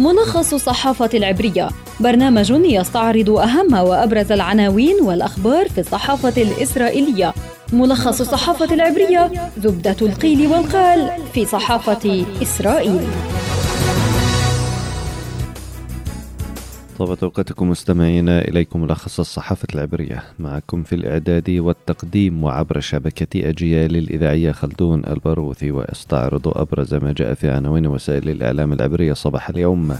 ملخص الصحافة العبرية. برنامج يستعرض أهم وأبرز العناوين والأخبار في الصحافة الإسرائيلية. ملخص الصحافة العبرية زبدة القيل والقال في صحافة إسرائيل. طابت أوقاتكم مستمعينا إليكم ملخص الصحافة العبرية. معكم في الإعداد والتقديم وعبر شبكة أجيال الإذاعية خلدون الباروثي ويستعرض أبرز ما جاء في عناوين وسائل الإعلام العبرية صباح اليوم.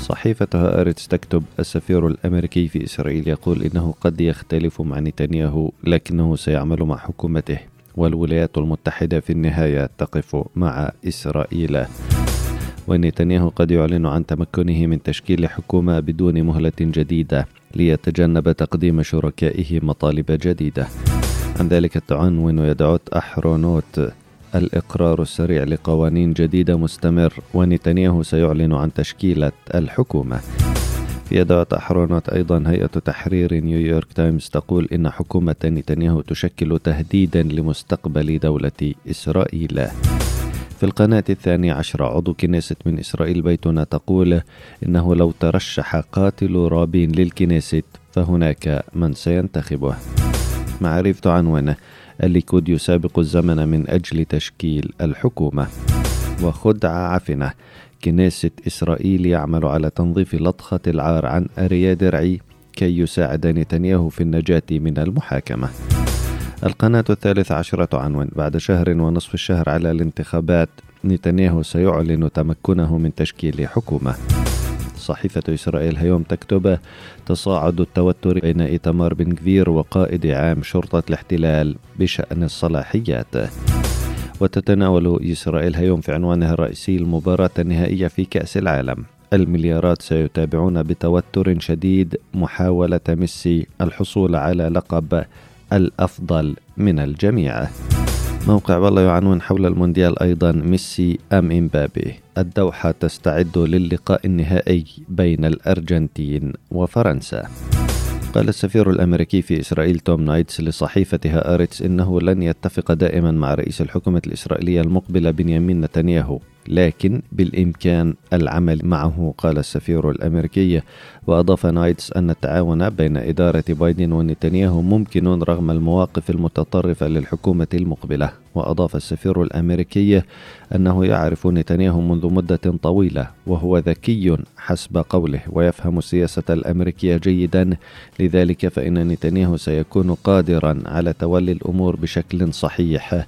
صحيفة هآرتس تكتب السفير الأمريكي في إسرائيل يقول إنه قد يختلف مع نتنياهو لكنه سيعمل مع حكومته والولايات المتحدة في النهاية تقف مع إسرائيل. ونتنياهو قد يعلن عن تمكنه من تشكيل حكومة بدون مهلة جديدة ليتجنب تقديم شركائه مطالب جديدة. عن ذلك تعنون يدعوت أحرونوت الإقرار السريع لقوانين جديدة مستمر ونتنياهو سيعلن عن تشكيلة الحكومة. في يدعوت أحرونوت أيضا هيئة تحرير نيويورك تايمز تقول إن حكومة نتنياهو تشكل تهديدا لمستقبل دولة إسرائيل. في القناة الثانية عشر عضو كنيسة من يسرائيل بيتنا تقول إنه لو ترشح قاتل رابين للكنيسة فهناك من سينتخبه. معارف تعنون الليكود يسابق الزمن من أجل تشكيل الحكومة. وخدعة عفنة كنيسة إسرائيل يعمل على تنظيف لطخة العار عن أريا درعي كي يساعد نتنياهو في النجاة من المحاكمة. القناة الثالثة عشرة عنوان. بعد شهر ونصف الشهر على الانتخابات نتنياهو سيعلن تمكنه من تشكيل حكومة. صحيفة إسرائيل هيوم تكتب تصاعد التوتر بين إيتمار بن كفير وقائد عام شرطة الاحتلال بشأن الصلاحيات. وتتناول إسرائيل هيوم في عنوانها الرئيسي المباراة النهائية في كأس العالم. المليارات سيتابعون بتوتر شديد محاولة ميسي الحصول على لقب الأفضل من الجميع. موقع والا يعنون حول المونديال أيضا ميسي أم إمبابي. الدوحة تستعد للقاء النهائي بين الأرجنتين وفرنسا. قال السفير الأمريكي في إسرائيل توم نايدس لصحيفة هآرتس إنه لن يتفق دائما مع رئيس الحكومة الإسرائيلية المقبلة بنيامين نتنياهو. لكن بالإمكان العمل معه قال السفير الأمريكي. وأضاف نايتس أن التعاون بين إدارة بايدن ونتنياهو ممكن رغم المواقف المتطرفة للحكومة المقبلة. وأضاف السفير الأمريكي أنه يعرف نتنياهو منذ مدة طويلة وهو ذكي حسب قوله ويفهم السياسة الأمريكية جيدا. لذلك فإن نتنياهو سيكون قادرا على تولي الأمور بشكل صحيح.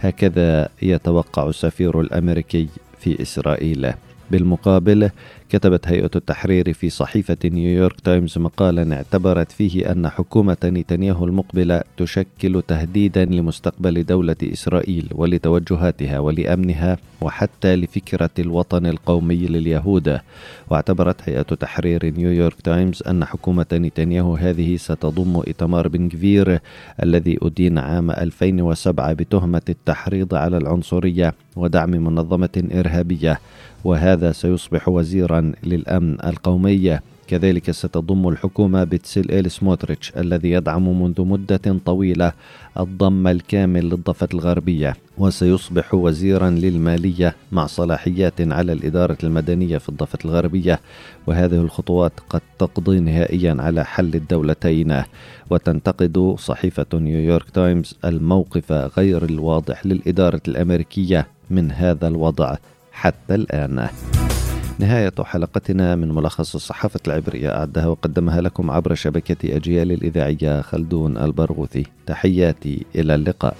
هكذا يتوقع السفير الأمريكي في إسرائيل. بالمقابل كتبت هيئة التحرير في صحيفة نيويورك تايمز مقالا اعتبرت فيه أن حكومة نتنياهو المقبلة تشكل تهديدا لمستقبل دولة إسرائيل ولتوجهاتها ولأمنها وحتى لفكرة الوطن القومي لليهود. واعتبرت هيئة تحرير نيويورك تايمز أن حكومة نتنياهو هذه ستضم إتمار بن غفير الذي أدين عام 2007 بتهمة التحريض على العنصرية ودعم منظمة إرهابية وهذا سيصبح وزيرا للأمن القومي كذلك ستضم الحكومة بتسيل إيل سموتريتش الذي يدعم منذ مدة طويلة الضم الكامل للضفة الغربية وسيصبح وزيرا للمالية مع صلاحيات على الإدارة المدنية في الضفة الغربية. وهذه الخطوات قد تقضي نهائيا على حل الدولتين. وتنتقد صحيفة نيويورك تايمز الموقف غير الواضح للإدارة الأمريكية من هذا الوضع حتى الآن. نهاية حلقتنا من ملخص الصحافة العبرية أعدها وقدمها لكم عبر شبكة أجيال الإذاعية خلدون البرغوثي. تحياتي إلى اللقاء.